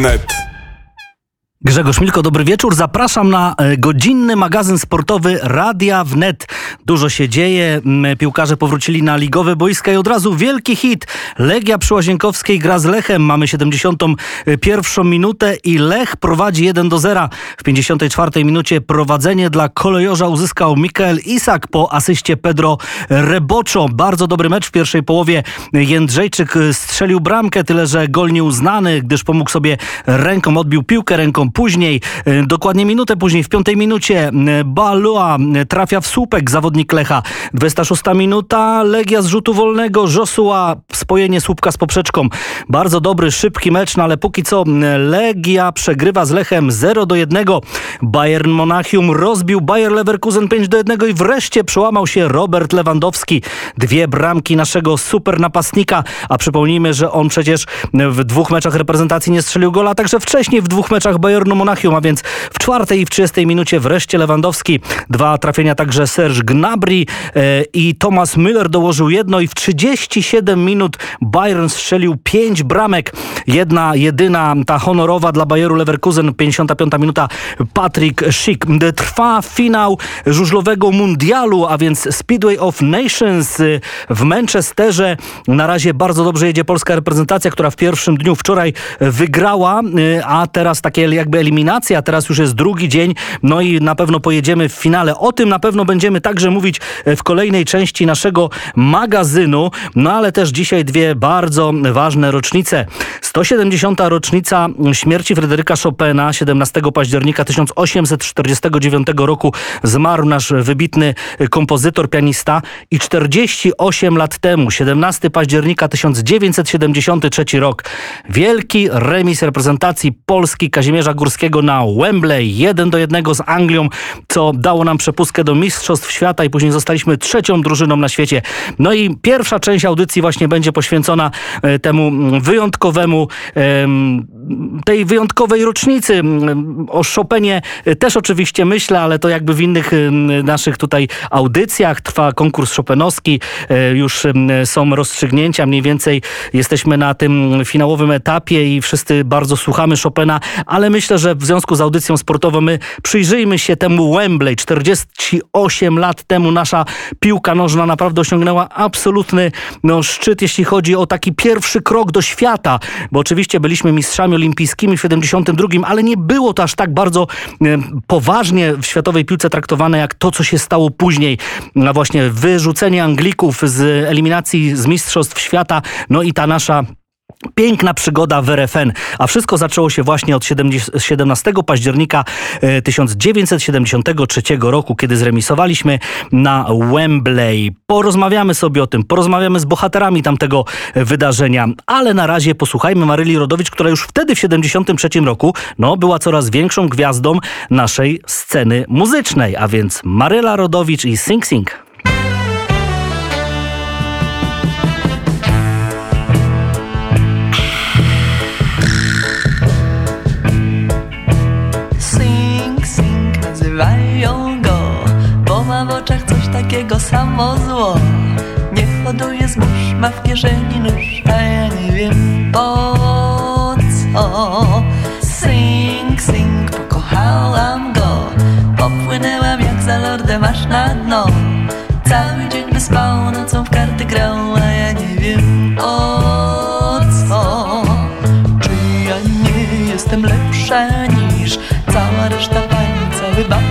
wnet. Grzegorz Milko, dobry wieczór. Zapraszam na e, godzinny magazyn sportowy Radia Wnet. Dużo się dzieje. Piłkarze powrócili na ligowe boiska i od razu wielki hit. Legia przy Łazienkowskiej gra z Lechem. Mamy 71 minutę i Lech prowadzi 1 do 0. W 54 minucie prowadzenie dla kolejorza uzyskał Mikael Isak po asyście Pedro Reboczo. Bardzo dobry mecz w pierwszej połowie. Jędrzejczyk strzelił bramkę, tyle że gol nieuznany, gdyż pomógł sobie ręką, odbił piłkę ręką później, e, dokładnie minutę później, w piątej minucie e, Balua e, trafia w słupek zawodnik Lecha. 26 minuta, Legia z rzutu wolnego, Josua spojenie słupka z poprzeczką. Bardzo dobry, szybki mecz, no ale póki co Legia przegrywa z Lechem 0 do 1. Bayern Monachium rozbił Bayer Leverkusen 5 do 1 i wreszcie przełamał się Robert Lewandowski. Dwie bramki naszego super napastnika, a przypomnijmy, że on przecież w dwóch meczach reprezentacji nie strzelił gola, także wcześniej w dwóch meczach Bayern Bayernu Monachium, a więc w czwartej i w 30 minucie wreszcie Lewandowski. Dwa trafienia także Serge Gnabry e, i Thomas Müller dołożył jedno i w 37 minut Bayern strzelił pięć bramek. Jedna, jedyna, ta honorowa dla Bayeru Leverkusen, 55 minuta Patrick Schick. Trwa finał żużlowego mundialu, a więc Speedway of Nations w Manchesterze. Na razie bardzo dobrze jedzie polska reprezentacja, która w pierwszym dniu wczoraj wygrała, e, a teraz takie jak jakby eliminacja, teraz już jest drugi dzień, no i na pewno pojedziemy w finale. O tym na pewno będziemy także mówić e, w kolejnej części naszego magazynu, no ale też dzisiaj dwie bardzo ważne rocznice. 170. rocznica śmierci Fryderyka Chopina 17 października 1849 roku zmarł nasz wybitny kompozytor, pianista i 48 lat temu, 17 października 1973 rok, wielki remis reprezentacji Polski Kazimierza Górskiego na Wembley 1 do 1 z Anglią, co dało nam przepustkę do Mistrzostw Świata i później zostaliśmy trzecią drużyną na świecie. No i pierwsza część audycji właśnie będzie poświęcona e, temu wyjątkowemu, tej wyjątkowej rocznicy. O Chopinie też oczywiście myślę, ale to jakby w innych naszych tutaj audycjach trwa konkurs Chopinowski. E, już są rozstrzygnięcia, mniej więcej jesteśmy na tym finałowym etapie i wszyscy bardzo słuchamy Chopina, ale myślę, że w związku z audycją sportową my przyjrzyjmy się temu Wembley. 48 lat temu nasza piłka nożna naprawdę osiągnęła absolutny no, szczyt, jeśli chodzi o taki pierwszy krok do świata, bo oczywiście byliśmy mistrzami olimpijskimi w 72, ale nie było to aż tak bardzo e, poważnie w światowej piłce traktowane jak to, co się stało później. No właśnie wyrzucenie Anglików z eliminacji z Mistrzostw Świata, no i ta nasza Piękna przygoda w RFN, a wszystko zaczęło się właśnie od 17 października 1973 e, roku, kiedy zremisowaliśmy na Wembley. Porozmawiamy sobie o tym, porozmawiamy z bohaterami tamtego wydarzenia, ale na razie posłuchajmy Maryli Rodowicz, która już wtedy w 73 roku no, była coraz większą gwiazdą naszej sceny muzycznej, a więc Maryla Rodowicz i Sing Sing. Takiego samo zło. Nie hoduje zbóż, ma w kieszeni nóż A ja nie wiem po co. Sing, sing, pokochałam go. Popłynęłam jak za lordem aż na dno. Cały dzień wyspał, nocą w karty grał A ja nie wiem o co. Czy ja nie jestem lepsza niż Cała reszta pań, cały babski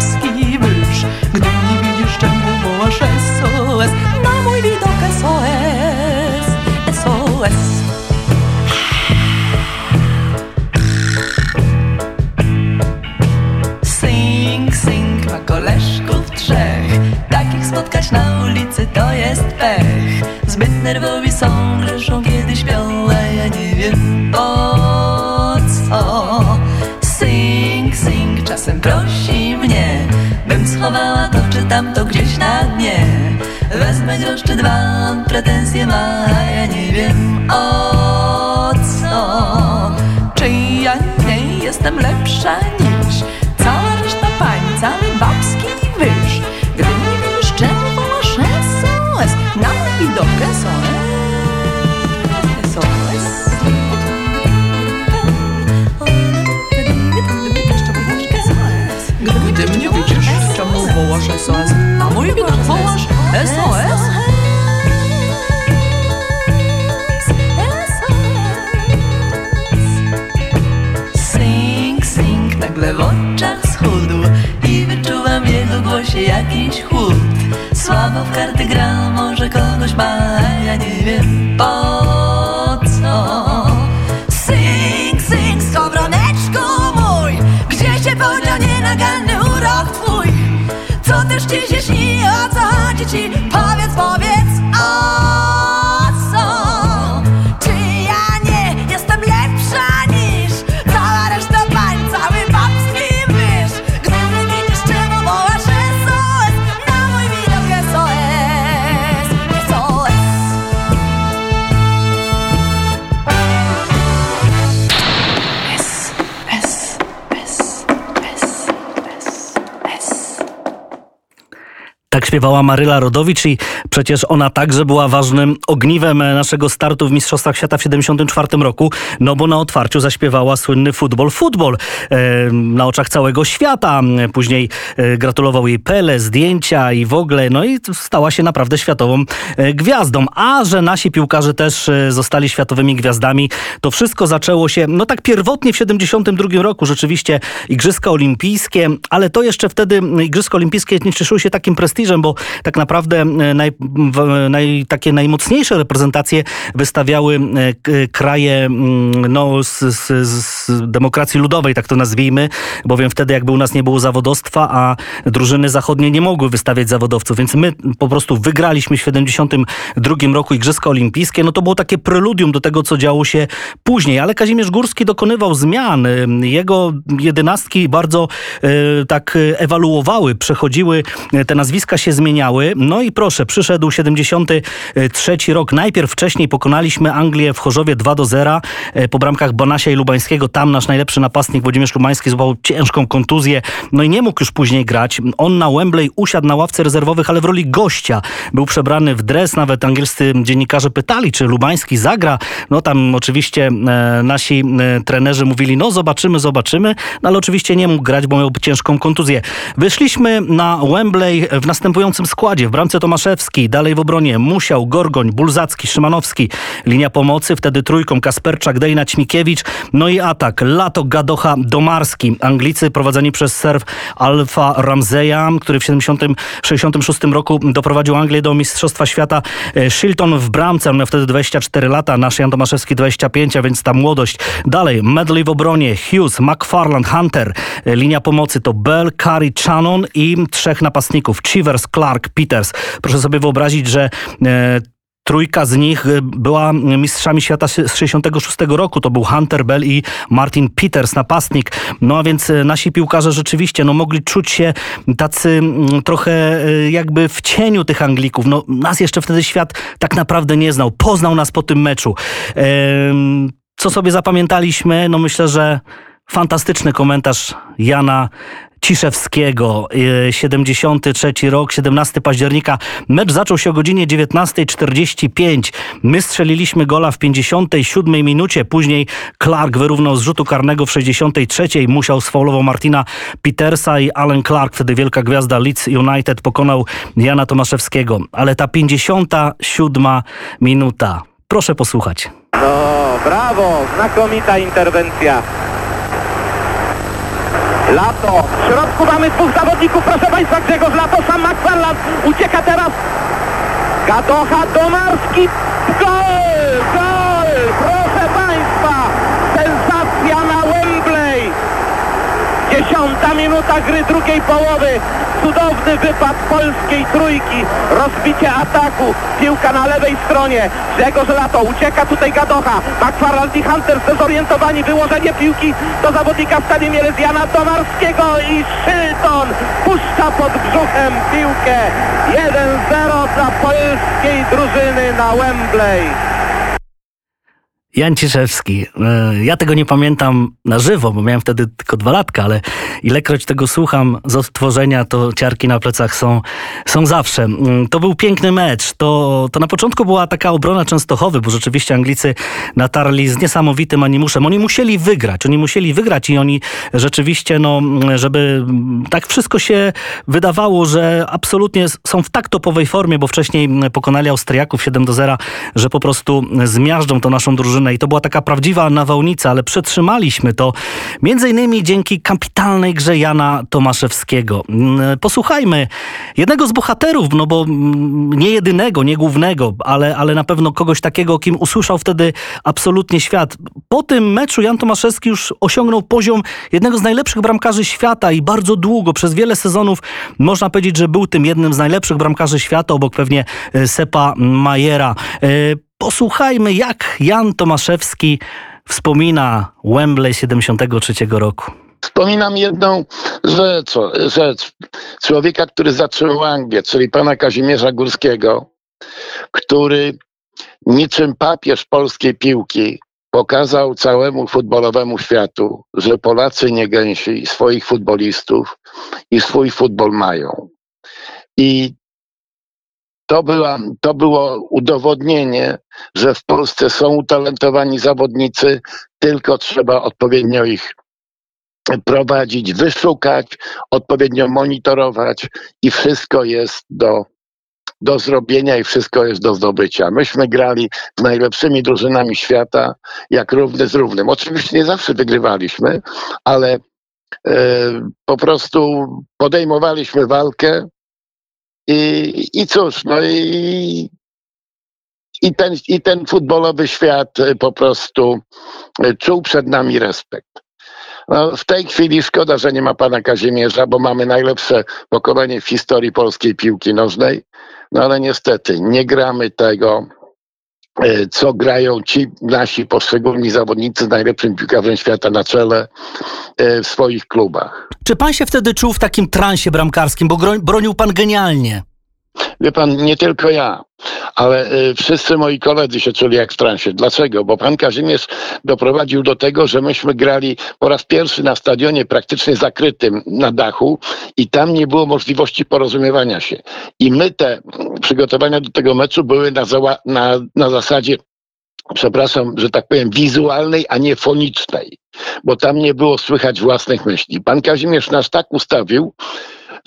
to jest pech. Zbyt nerwowi są, grzeszą kiedy śpią A ja nie wiem po co. Sing, sing czasem prosi mnie Bym schowała to czy tamto gdzieś na dnie. Wezmę groszczy dwa, on pretensje ma A ja nie wiem o co. Czy ja nie jestem lepsza? Niż dobre są. Gdy mnie widzisz, czemu wołasz SOS? Na mój widok wołasz SOS? Sing, sing, nagle w oczach schudł I wyczuwam jego głosie jakiś chłód Słabo w karty gra, może kogoś ma, a ja nie wiem po co Sing, sing, skowroneczku mój Gdzie się podział nienaganny urok twój Co też ci się śni, o co chodzi ci? Powiedz, powiedz, o śpiewała Maryla Rodowicz i przecież ona także była ważnym ogniwem naszego startu w Mistrzostwach Świata w 74 roku, no bo na otwarciu zaśpiewała słynny futbol, futbol na oczach całego świata. Później e, gratulował jej Pele, zdjęcia i w ogóle, no i stała się naprawdę światową e, gwiazdą. A że nasi piłkarze też e, zostali światowymi gwiazdami, to wszystko zaczęło się, no tak pierwotnie w 72 roku, rzeczywiście Igrzyska Olimpijskie, ale to jeszcze wtedy Igrzyska Olimpijskie nie cieszyły się takim prestiżem, bo tak naprawdę e, naj, w, naj, takie najmocniejsze reprezentacje wystawiały e, kraje no, z, z, z demokracji ludowej, tak to nazwijmy, bowiem wtedy jakby u nas nie było zawodowstwa, a drużyny zachodnie nie mogły wystawiać zawodowców, więc my po prostu wygraliśmy w 72 roku Igrzyska Olimpijskie, no to było takie preludium do tego, co działo się później, ale Kazimierz Górski dokonywał zmian. Jego jedenastki bardzo e, tak e, ewaluowały, przechodziły, e, te nazwiska się zmieniały. No i proszę, przyszedł 73 rok. Najpierw wcześniej pokonaliśmy Anglię w Chorzowie 2 do 0 e, po bramkach Bonasia i Lubańskiego. Tam nasz najlepszy napastnik Włodzimierz Lubański złapał ciężką kontuzję, no i nie mógł już później grać. On na Wembley usiadł na ławce rezerwowych, ale w roli gościa. Był przebrany w dres, nawet angielscy dziennikarze pytali, czy Lubański zagra. No tam oczywiście e, nasi e, trenerzy mówili, no zobaczymy, zobaczymy, no ale oczywiście nie mógł grać, bo miał ciężką kontuzję. Wyszliśmy na Wembley w składzie. W bramce Tomaszewski, dalej w obronie Musiał, Gorgoń, Bulzacki, Szymanowski. Linia pomocy, wtedy trójką Kasperczak, Dejna, Ćmikiewicz. No i atak. Lato, Gadocha, Domarski. Anglicy prowadzeni przez serw Alfa Ramseya, który w 70, 66 roku doprowadził Anglię do Mistrzostwa Świata. E, Shilton w bramce, on miał wtedy 24 lata, nasz Jan Tomaszewski 25, a więc ta młodość. Dalej, Medley w obronie, Hughes, McFarland, Hunter. E, Linia pomocy to Bell, Curry, Shannon i trzech napastników. Chivers, Clark, Peters. Proszę sobie wyobrazić, że e, Trójka z nich e, była mistrzami świata z 66 roku. To był Hunter Bell i Martin Peters, napastnik. No a więc e, nasi piłkarze rzeczywiście no, mogli czuć się tacy mm, trochę jakby w cieniu tych Anglików. No, nas jeszcze wtedy świat tak naprawdę nie znał. Poznał nas po tym meczu. Co sobie zapamiętaliśmy? No myślę, że fantastyczny komentarz Jana Ciszewskiego. E, 73 rok, 17 października. Mecz zaczął się o godzinie 19.45. My strzeliliśmy gola w 57 minucie. Później Clark wyrównał z rzutu karnego w 63. Musiał sfaulował Martina Petersa i Alan Clark, wtedy wielka gwiazda Leeds United, pokonał Jana Tomaszewskiego. Ale ta 57 minuta. Proszę posłuchać. No, brawo, znakomita interwencja. Lato. W środku mamy dwóch zawodników, proszę Państwa, Grzegorz Lato, sam McFarland. Ucieka teraz. Gadocha, Domarski. Gol! Gol! 30 minuta gry drugiej połowy. Cudowny wypad polskiej trójki. Rozbicie ataku. Piłka na lewej stronie. Grzegorz Lato. Ucieka tutaj Gadocha. McFarland i Hunter zdezorientowani. Wyłożenie piłki do zawodnika w stanie Mielezjana Tomarskiego i Szylton puszcza pod brzuchem piłkę. 1-0 dla polskiej drużyny na Wembley. Jan Ciszewski. E, ja tego nie pamiętam na żywo, bo miałem wtedy tylko dwa latka, ale ilekroć tego słucham z odtworzenia, to ciarki na plecach są, są zawsze. Mm, to był piękny mecz. To, to na początku była taka obrona Częstochowy, bo rzeczywiście Anglicy natarli z niesamowitym animuszem. Oni musieli wygrać. Oni musieli wygrać i oni rzeczywiście, no, żeby tak wszystko się wydawało, że absolutnie są w tak topowej formie, bo wcześniej pokonali Austriaków 7 do 0, że po prostu zmiażdżą to naszą drużynę i to była taka prawdziwa nawałnica, ale przetrzymaliśmy to między innymi dzięki kapitalnej grze Jana Tomaszewskiego. Mm, posłuchajmy jednego z bohaterów, no bo mm, nie jedynego, nie głównego, ale, ale na pewno kogoś takiego, kim usłyszał wtedy absolutnie świat. Po tym meczu Jan Tomaszewski już osiągnął poziom jednego z najlepszych bramkarzy świata i bardzo długo, przez wiele sezonów można powiedzieć, że był tym jednym z najlepszych bramkarzy świata, obok pewnie e, Sepa Majera. Posłuchajmy, jak Jan Tomaszewski wspomina Wembley 73 roku. Wspominam jedną rzecz, rzecz człowieka, który zaczął Anglię, czyli pana Kazimierza Górskiego, który niczym papież polskiej piłki pokazał całemu futbolowemu światu, że Polacy nie gęsi swoich futbolistów i swój futbol mają. I to, była, to było udowodnienie, że w Polsce są utalentowani zawodnicy, tylko trzeba odpowiednio ich prowadzić, wyszukać, odpowiednio monitorować i wszystko jest do, do zrobienia i wszystko jest do zdobycia. Myśmy grali z najlepszymi drużynami świata, jak równy z równym. Oczywiście nie zawsze wygrywaliśmy, ale e, po prostu podejmowaliśmy walkę, i, i cóż, no i, i, ten, i ten futbolowy świat e, po prostu e, czuł przed nami respekt. No, w tej chwili szkoda, że nie ma pana Kazimierza, bo mamy najlepsze pokolenie w historii polskiej piłki nożnej. No ale niestety nie gramy tego, co grają ci nasi poszczególni zawodnicy z najlepszym piłkarzem świata na czele w swoich klubach. Czy pan się wtedy czuł w takim transie bramkarskim, bo bronił pan genialnie? Wie pan, nie tylko ja, ale y, wszyscy moi koledzy się czuli jak w transie. Dlaczego? Bo pan Kazimierz doprowadził do tego, że myśmy grali po raz pierwszy na stadionie praktycznie zakrytym na dachu i tam nie było możliwości porozumiewania się. I my te przygotowania do tego meczu były na, na, na zasadzie przepraszam, że tak powiem, wizualnej, a nie fonicznej, bo tam nie było słychać własnych myśli. Pan Kazimierz nas tak ustawił,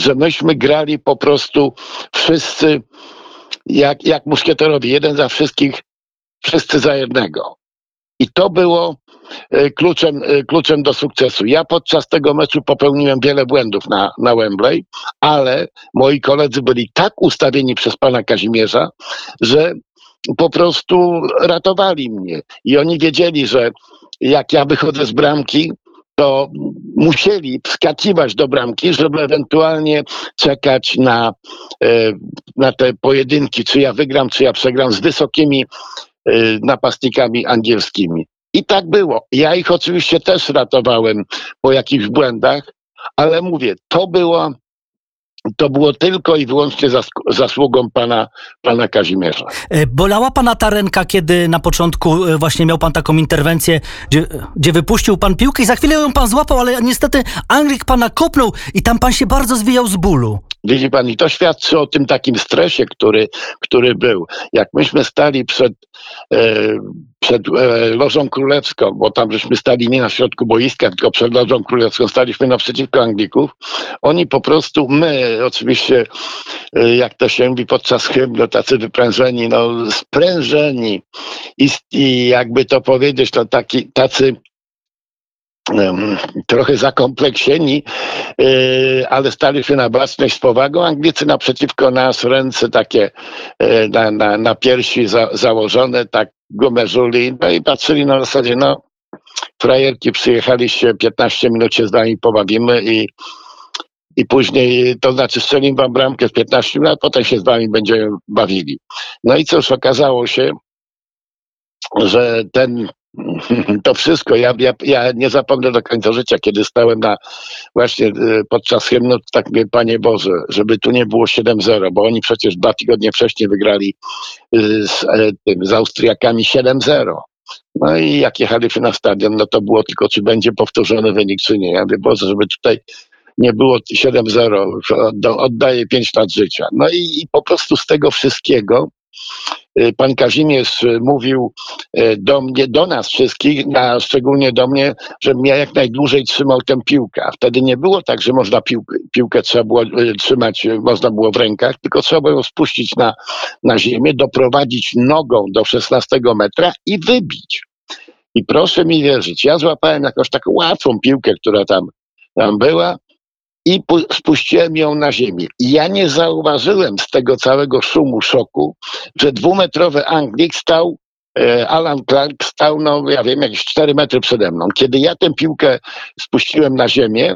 że myśmy grali po prostu wszyscy jak, jak jeden za wszystkich, wszyscy za jednego. I to było e, kluczem, e, kluczem do sukcesu. Ja podczas tego meczu popełniłem wiele błędów na, na Wembley, ale moi koledzy byli tak ustawieni przez pana Kazimierza, że po prostu ratowali mnie. I oni wiedzieli, że jak ja wychodzę z bramki, to musieli wskakiwać do bramki, żeby ewentualnie czekać na, e, na te pojedynki, czy ja wygram, czy ja przegram z wysokimi e, napastnikami angielskimi. I tak było. Ja ich oczywiście też ratowałem po jakichś błędach, ale mówię, to było to było tylko i wyłącznie zasługą pana, pana Kazimierza. E, bolała pana ta ręka, kiedy na początku e, właśnie miał pan taką interwencję, gdzie, gdzie wypuścił pan piłkę i za chwilę ją pan złapał, ale niestety Anglik pana kopnął i tam pan się bardzo zwijał z bólu. Widzi pan, i to świadczy o tym takim stresie, który, który był. Jak myśmy stali przed, przed e, Lożą Królewską, bo tam żeśmy stali nie na środku boiska, tylko przed Lożą Królewską, staliśmy naprzeciwko Anglików, oni po prostu, my oczywiście, e, jak to się mówi podczas hymnu, tacy wyprężeni, no sprężeni. I, i jakby to powiedzieć, to taki, tacy trochę zakompleksieni, e, ale stali się na baczność z powagą. Anglicy naprzeciwko nas, ręce takie e, na, na, na piersi za, założone, tak gumerzuli, no i patrzyli na zasadzie, no frajerki przyjechaliście, 15 minut się z nami pobawimy i, i później, to znaczy strzelimy wam bramkę w 15 minut, a potem się z wami będziemy bawili. No i cóż, okazało się, że ten to wszystko. Ja, ja, ja nie zapomnę do końca życia, kiedy stałem na właśnie y, podczas hymnu, tak mówię, Panie Boże, żeby tu nie było 7-0, bo oni przecież dwa tygodnie wcześniej wygrali y, z, e, z Austriakami 7-0. No i jak jechaliśmy na stadion, no to było tylko, czy będzie powtórzony wynik, czy nie. Ja mówię, Boże, żeby tutaj nie było 7-0, oddaję 5 lat życia. No i, i po prostu z tego wszystkiego pan Kazimierz mówił y, do mnie, do nas wszystkich, a szczególnie do mnie, żebym ja jak najdłużej trzymał tę piłkę. Wtedy nie było tak, że można piłkę, piłkę trzeba było y, trzymać, można było w rękach, tylko trzeba było ją spuścić na, na ziemię, doprowadzić nogą do 16 metra i wybić. I proszę mi wierzyć, ja złapałem jakąś taką łatwą piłkę, która tam, tam była i spuściłem ją na ziemię. I ja nie zauważyłem z tego całego szumu, szoku, że dwumetrowy Anglik stał, e, Alan Clark stał, no ja wiem, jakieś 4 metry przede mną. Kiedy ja tę piłkę spuściłem na ziemię,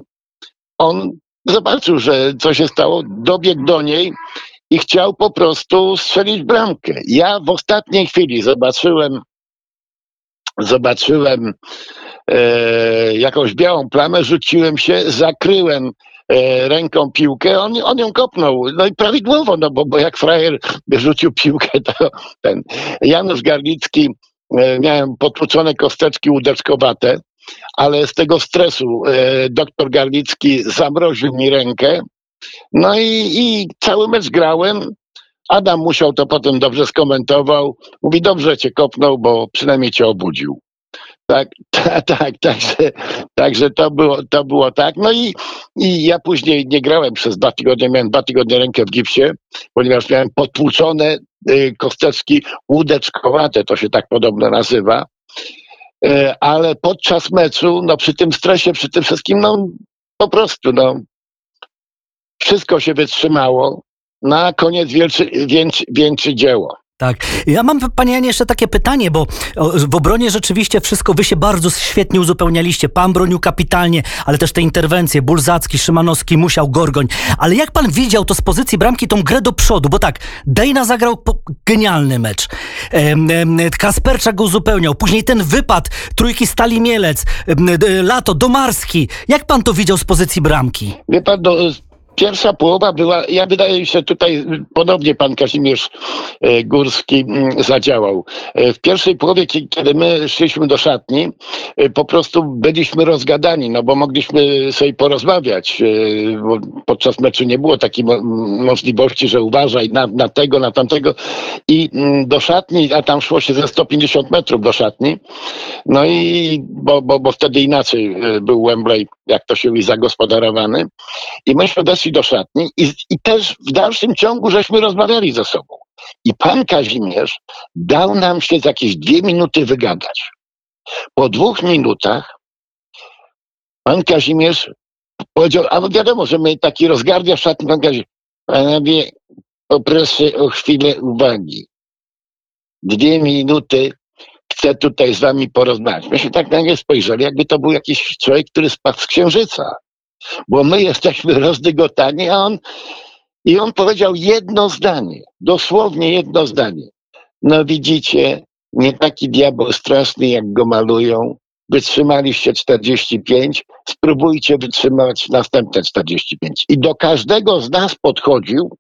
on zobaczył, że co się stało, dobiegł do niej i chciał po prostu strzelić bramkę. Ja w ostatniej chwili zobaczyłem zobaczyłem e, jakąś białą plamę, rzuciłem się, zakryłem ręką piłkę, on, on ją kopnął. No i prawidłowo, no bo, bo jak frajer rzucił piłkę, to ten Janusz Garlicki, e, miałem potłuczone kosteczki łódeczkowate, ale z tego stresu e, doktor Garlicki zamroził mi rękę, no i, i cały mecz grałem, Adam musiał to potem dobrze skomentował. Mówi, dobrze cię kopnął, bo przynajmniej cię obudził. Tak, tak, tak, także, także to, było, to było tak. No i, i ja później nie grałem przez dwa tygodnie, miałem dwa tygodnie rękę w gipsie, ponieważ miałem potłuczone y, kosteczki łódeczkowate, to się tak podobno nazywa. Y, ale podczas meczu, no przy tym stresie, przy tym wszystkim, no po prostu, no wszystko się wytrzymało na koniec wielczy, wieńczy, wieńczy dzieło. Tak. Ja mam, panie Janie, jeszcze takie pytanie, bo w obronie rzeczywiście wszystko, wy się bardzo świetnie uzupełnialiście. Pan bronił kapitalnie, ale też te interwencje, Bulzacki, Szymanowski, Musiał, Gorgoń. Ale jak pan widział to z pozycji bramki, tą grę do przodu? Bo tak, Dejna zagrał genialny mecz. Kasperczak go uzupełniał. Później ten wypad trójki Stali Mielec, Lato, Domarski. Jak pan to widział z pozycji bramki? Wie pan, do, Pierwsza połowa była, ja wydaje mi się tutaj ponownie pan Kazimierz e, Górski mm, zadziałał. E, w pierwszej połowie, kiedy my szliśmy do szatni, e, po prostu byliśmy rozgadani, no bo mogliśmy sobie porozmawiać. Podczas meczu nie było takiej możliwości, że uważaj na, na tego, na tamtego. I mm, do szatni, a tam szło się ze 150 metrów do szatni. No i bo, bo, bo wtedy inaczej był Wembley, jak to się mówi, zagospodarowany. I myśmy weszli do szatni i, i też w dalszym ciągu żeśmy rozmawiali ze sobą. I pan Kazimierz dał nam się za jakieś dwie minuty wygadać. Po dwóch minutach pan Kazimierz powiedział, a wiadomo, że my taki rozgardia szatni, pan Kazimierz, panowie, poproszę o chwilę uwagi. Dwie minuty chcę tutaj z wami porozmawiać. Myśmy tak na nie spojrzeli, jakby to był jakiś człowiek, który spadł z księżyca bo my jesteśmy rozdygotani, a on i on powiedział jedno zdanie, dosłownie jedno zdanie. No widzicie, nie taki diabeł straszny, jak go malują. Wytrzymaliście 45, spróbujcie wytrzymać następne 45. I do każdego z nas podchodził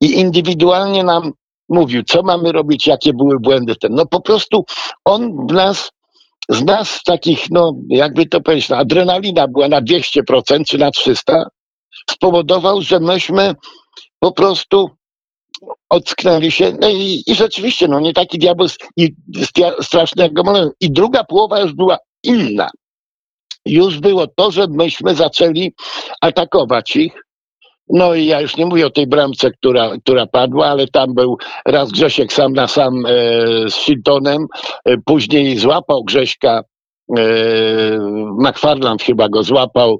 i indywidualnie nam mówił, co mamy robić, jakie były błędy. Ten. No po prostu on w nas z nas takich, no jakby to powiedzieć, no, adrenalina była na 200% czy na 300, spowodował, że myśmy po prostu ocknęli się. No i, i rzeczywiście, no nie taki diabeł i straszny jak go malują. I druga połowa już była inna. Już było to, że myśmy zaczęli atakować ich. No i ja już nie mówię o tej bramce, która, która padła, ale tam był raz Grzesiek sam na sam e, z Shiltonem, e, później złapał Grześka e, McFarland chyba go złapał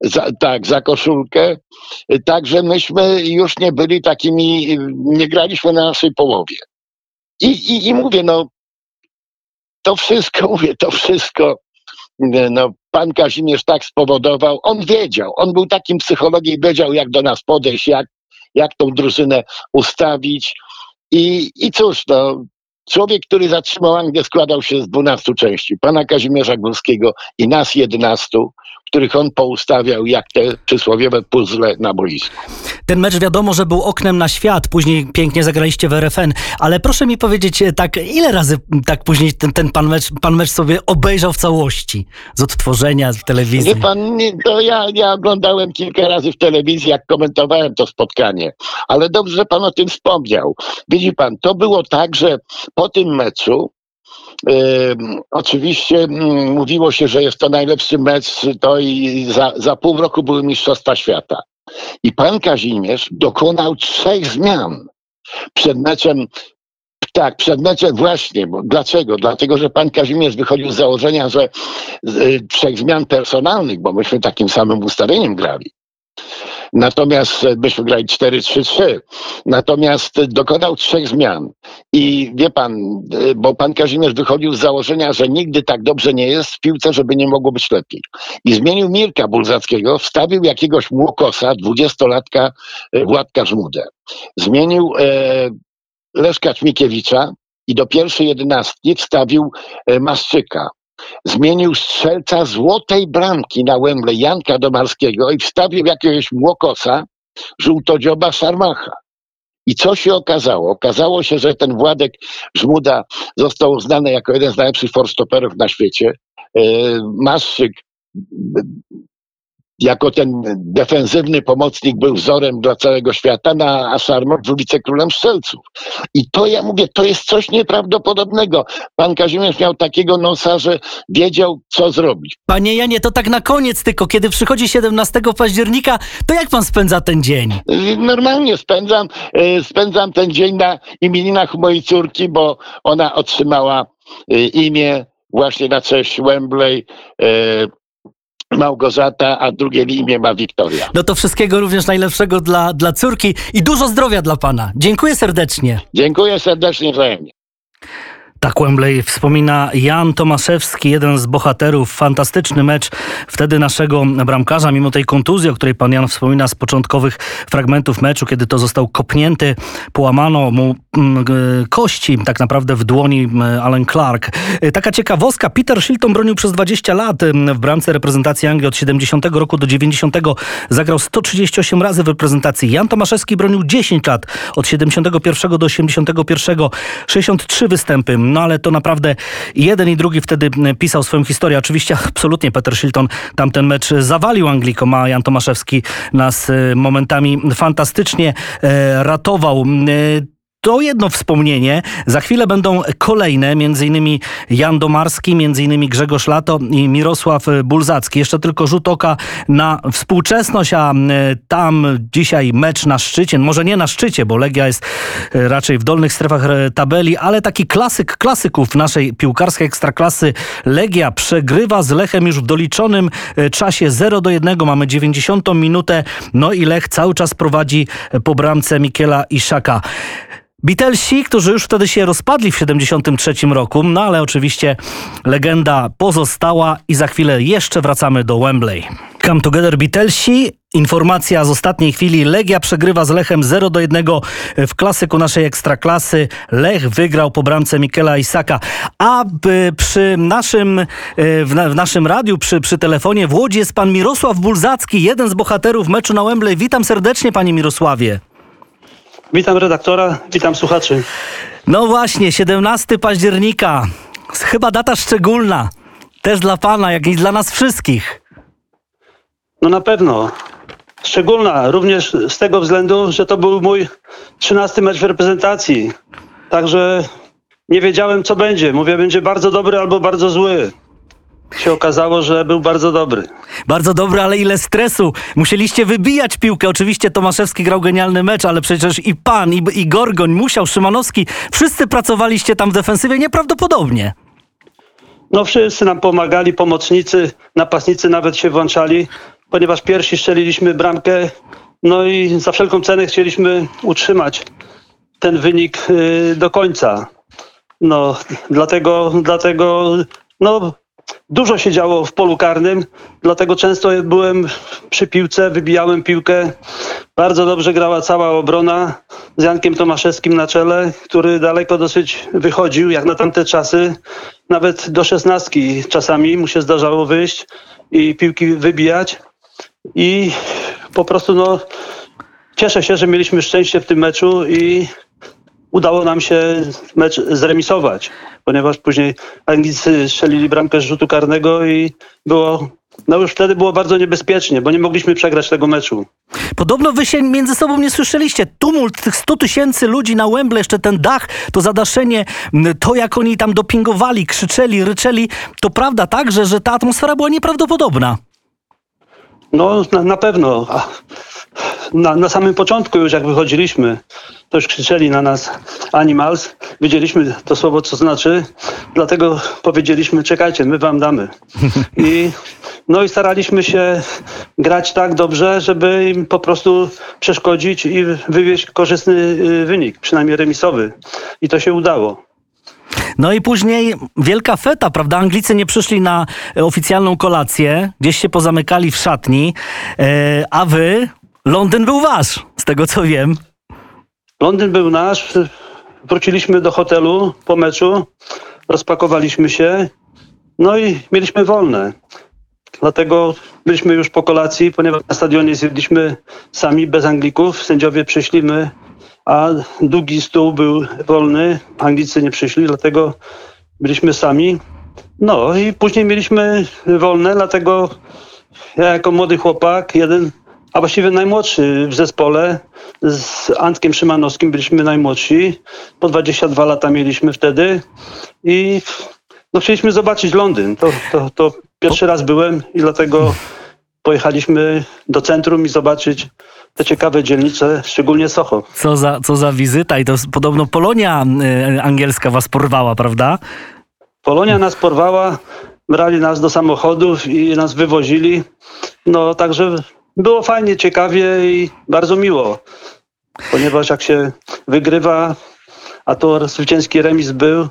za, tak, za koszulkę. Także myśmy już nie byli takimi, nie graliśmy na naszej połowie. I, i, i mówię, no to wszystko, mówię, to wszystko no, pan Kazimierz tak spowodował. On wiedział, on był takim psychologiem, wiedział jak do nas podejść, jak, jak tą drużynę ustawić. I, i cóż, no, człowiek, który zatrzymał Anglię składał się z 12 części. Pana Kazimierza Górskiego i nas 11, których on poustawiał, jak te przysłowiowe puzzle na boisku. Ten mecz wiadomo, że był oknem na świat, później pięknie zagraliście w RFN, ale proszę mi powiedzieć, e, tak ile razy tak później ten, ten pan, mecz, pan mecz sobie obejrzał w całości? Z odtworzenia w telewizji. Nie pan, to ja, ja oglądałem kilka razy w telewizji, jak komentowałem to spotkanie, ale dobrze, że pan o tym wspomniał. Widzi pan, to było tak, że po tym meczu oczywiście mm, mówiło się, że jest to najlepszy mecz, to i za, za pół roku były Mistrzostwa Świata. I pan Kazimierz dokonał trzech zmian przed meczem. Tak, przed meczem właśnie. Bo dlaczego? Dlatego, że pan Kazimierz wychodził z założenia, że y, trzech zmian personalnych, bo myśmy takim samym ustaleniem grali. Natomiast e, myśmy grali 4-3-3. Natomiast dokonał trzech zmian. I wie pan, e, bo pan Kazimierz wychodził z założenia, że nigdy tak dobrze nie jest w piłce, żeby nie mogło być lepiej. I zmienił Mirka Bulzackiego, wstawił jakiegoś młokosa, dwudziestolatka e, Władka Żmudę. Zmienił e, Leszka Ćmikiewicza i do pierwszej jedenastki wstawił Maszczyka zmienił strzelca złotej bramki na Wembley Janka Domarskiego i wstawił jakiegoś młokosa, żółtodzioba Szarmacha. I co się okazało? Okazało się, że ten Władek Żmuda został uznany jako jeden z najlepszych forstoperów na świecie. E, Maszczyk jako ten defensywny pomocnik był wzorem dla całego świata, na, a Szarmok był wicekrólem strzelców. I to ja mówię, to jest coś nieprawdopodobnego. Pan Kazimierz miał takiego nosa, że wiedział, co zrobić. Panie Janie, to tak na koniec tylko, kiedy przychodzi 17 października, to jak pan spędza ten dzień? Normalnie spędzam, e, spędzam ten dzień na imieninach mojej córki, bo ona otrzymała e, imię właśnie na cześć Wembley. Małgorzata, a drugie imię ma Wiktoria. No to wszystkiego również najlepszego dla, dla córki i dużo zdrowia dla pana. Dziękuję serdecznie. Dziękuję serdecznie wzajemnie. Tak Wembley wspomina Jan Tomaszewski, jeden z bohaterów. Fantastyczny mecz wtedy naszego bramkarza, mimo tej kontuzji, o której pan Jan wspomina z początkowych fragmentów meczu, kiedy to został kopnięty, połamano mu mm, kości tak naprawdę w dłoni mm, Alan Clark. Y, taka ciekawostka, Peter Shilton bronił przez 20 lat mm, w bramce reprezentacji Anglii od 70 roku do 90. Zagrał 138 razy w reprezentacji. Jan Tomaszewski bronił 10 lat od 71 do 81. 63 występy no ale to naprawdę jeden i drugi wtedy pisał swoją historię. Oczywiście absolutnie Peter Shilton tamten mecz zawalił Anglikom, a Jan Tomaszewski nas e, momentami fantastycznie e, ratował. E, to jedno wspomnienie. Za chwilę będą kolejne, innymi Jan Domarski, innymi Grzegorz Lato i Mirosław Bulzacki. Jeszcze tylko rzut oka na współczesność, a tam dzisiaj mecz na szczycie. Może nie na szczycie, bo Legia jest e, raczej w dolnych strefach e, tabeli, ale taki klasyk klasyków naszej piłkarskiej ekstraklasy. Legia przegrywa z Lechem już w doliczonym e, czasie 0 do 1. Mamy 90 minutę. No i Lech cały czas prowadzi po bramce Mikiela Iszaka. Beatlesi, którzy już wtedy się rozpadli w 73 roku, no ale oczywiście legenda pozostała i za chwilę jeszcze wracamy do Wembley. Come Together Beatlesi. Informacja z ostatniej chwili. Legia przegrywa z Lechem 0 do 1 w klasyku naszej ekstraklasy. Lech wygrał po bramce Mikela Isaka. A przy naszym, e, w, naszym radiu, przy, przy telefonie w Łodzi jest pan Mirosław Bulzacki, jeden z bohaterów meczu na Wembley. Witam serdecznie panie Mirosławie. Witam redaktora, witam słuchaczy. No właśnie, 17 października. Chyba data szczególna. Też dla pana, jak i dla nas wszystkich. No na pewno. Szczególna, również z tego względu, że to był mój 13 mecz w reprezentacji. Także nie wiedziałem, co będzie. Mówię, będzie bardzo dobry albo bardzo zły się okazało, że był bardzo dobry. Bardzo dobry, ale ile stresu. Musieliście wybijać piłkę. Oczywiście Tomaszewski grał genialny mecz, ale przecież i pan, i, i Gorgoń, Musiał, Szymanowski, wszyscy pracowaliście tam w defensywie nieprawdopodobnie. No wszyscy nam pomagali, pomocnicy, napastnicy nawet się włączali, ponieważ pierwsi strzeliliśmy bramkę, no i za wszelką cenę chcieliśmy utrzymać ten wynik y, do końca. No, dlatego, dlatego no, dużo się działo w polu karnym, dlatego często byłem przy piłce, wybijałem piłkę. Bardzo dobrze grała cała obrona z Jankiem Tomaszewskim na czele, który daleko dosyć wychodził, jak na tamte czasy. Nawet do szesnastki czasami mu się zdarzało wyjść i piłki wybijać. I po prostu no, cieszę się, że mieliśmy szczęście w tym meczu i udało nam się mecz zremisować, ponieważ później Anglicy strzelili bramkę z rzutu karnego i było, no już wtedy było bardzo niebezpiecznie, bo nie mogliśmy przegrać tego meczu. Podobno wy się między sobą nie słyszeliście. Tumult tych 100 tysięcy ludzi na Wembley, jeszcze ten dach, to zadaszenie, to jak oni tam dopingowali, krzyczeli, ryczeli, to prawda tak, że, że ta atmosfera była nieprawdopodobna. No na, na pewno. Na, na samym początku już jak wychodziliśmy, to już krzyczeli na nas animals. Wiedzieliśmy to słowo, co znaczy, dlatego powiedzieliśmy, czekajcie, my wam damy. I, no i staraliśmy się grać tak dobrze, żeby im po prostu przeszkodzić i wywieźć korzystny y, wynik, przynajmniej remisowy. I to się udało. No i później wielka feta, prawda? Anglicy nie przyszli na oficjalną kolację, gdzieś się pozamykali w szatni, e, a wy, Londyn był wasz, z tego co wiem. Londyn był nasz. Wróciliśmy do hotelu po meczu, rozpakowaliśmy się, no i mieliśmy wolne. Dlatego byliśmy już po kolacji, ponieważ na stadionie zjedliśmy sami, bez Anglików. Sędziowie przyszli, my, a długi stół był wolny. Anglicy nie przyszli, dlatego byliśmy sami. No i później mieliśmy wolne, dlatego ja jako młody chłopak, jeden a właściwie najmłodszy w zespole. Z Antkiem Szymanowskim byliśmy najmłodsi. Po 22 lata mieliśmy wtedy i no, chcieliśmy zobaczyć Londyn. To, to, to pierwszy raz byłem i dlatego pojechaliśmy do centrum i zobaczyć te ciekawe dzielnice, szczególnie Soho. Co za, co za wizyta i to podobno Polonia y, angielska was porwała, prawda? Polonia nas porwała, brali nas do samochodów i nas wywozili. No także było fajnie, ciekawie i bardzo miło. Ponieważ jak się wygrywa, a to zwycięski remis był,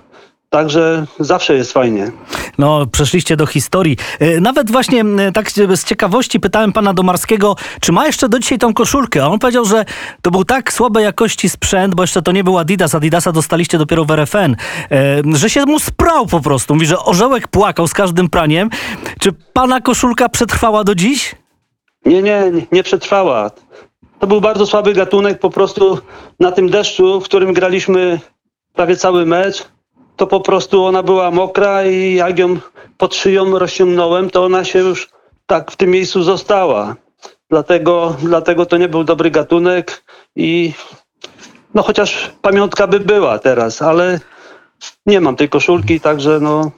Także zawsze jest fajnie. No, przeszliście do historii. E, nawet właśnie tak z ciekawości pytałem pana Domarskiego, czy ma jeszcze do dzisiaj tą koszulkę. A on powiedział, że to był tak słabej jakości sprzęt, bo jeszcze to nie był Adidas. Adidasa dostaliście dopiero w RFN, e, że się mu sprał po prostu. Mówi, że orzełek płakał z każdym praniem. Czy pana koszulka przetrwała do dziś? Nie, nie, nie przetrwała. To był bardzo słaby gatunek, po prostu na tym deszczu, w którym graliśmy prawie cały mecz, to po prostu ona była mokra i jak ją pod szyją rozciągnąłem, to ona się już tak w tym miejscu została. Dlatego, dlatego to nie był dobry gatunek i no chociaż pamiątka by była teraz, ale nie mam tej koszulki, także no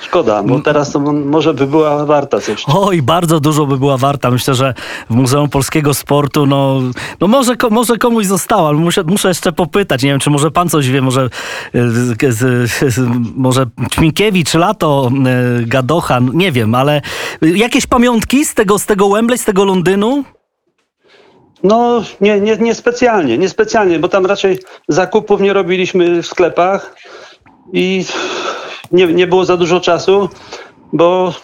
Szkoda, bo teraz to może by była warta coś. Oj, bardzo dużo by była warta. Myślę, że w Muzeum Polskiego Sportu, no, no może, może komuś została, muszę, muszę jeszcze popytać. Nie wiem, czy może pan coś wie, może, e, może Ćminkiewicz, Lato, e, Gadocha, nie wiem, ale jakieś pamiątki z tego, z tego Wembley, z tego Londynu? No, nie, nie, nie specjalnie, nie specjalnie, bo tam raczej zakupów nie robiliśmy w sklepach i nie, nie było za dużo czasu, bo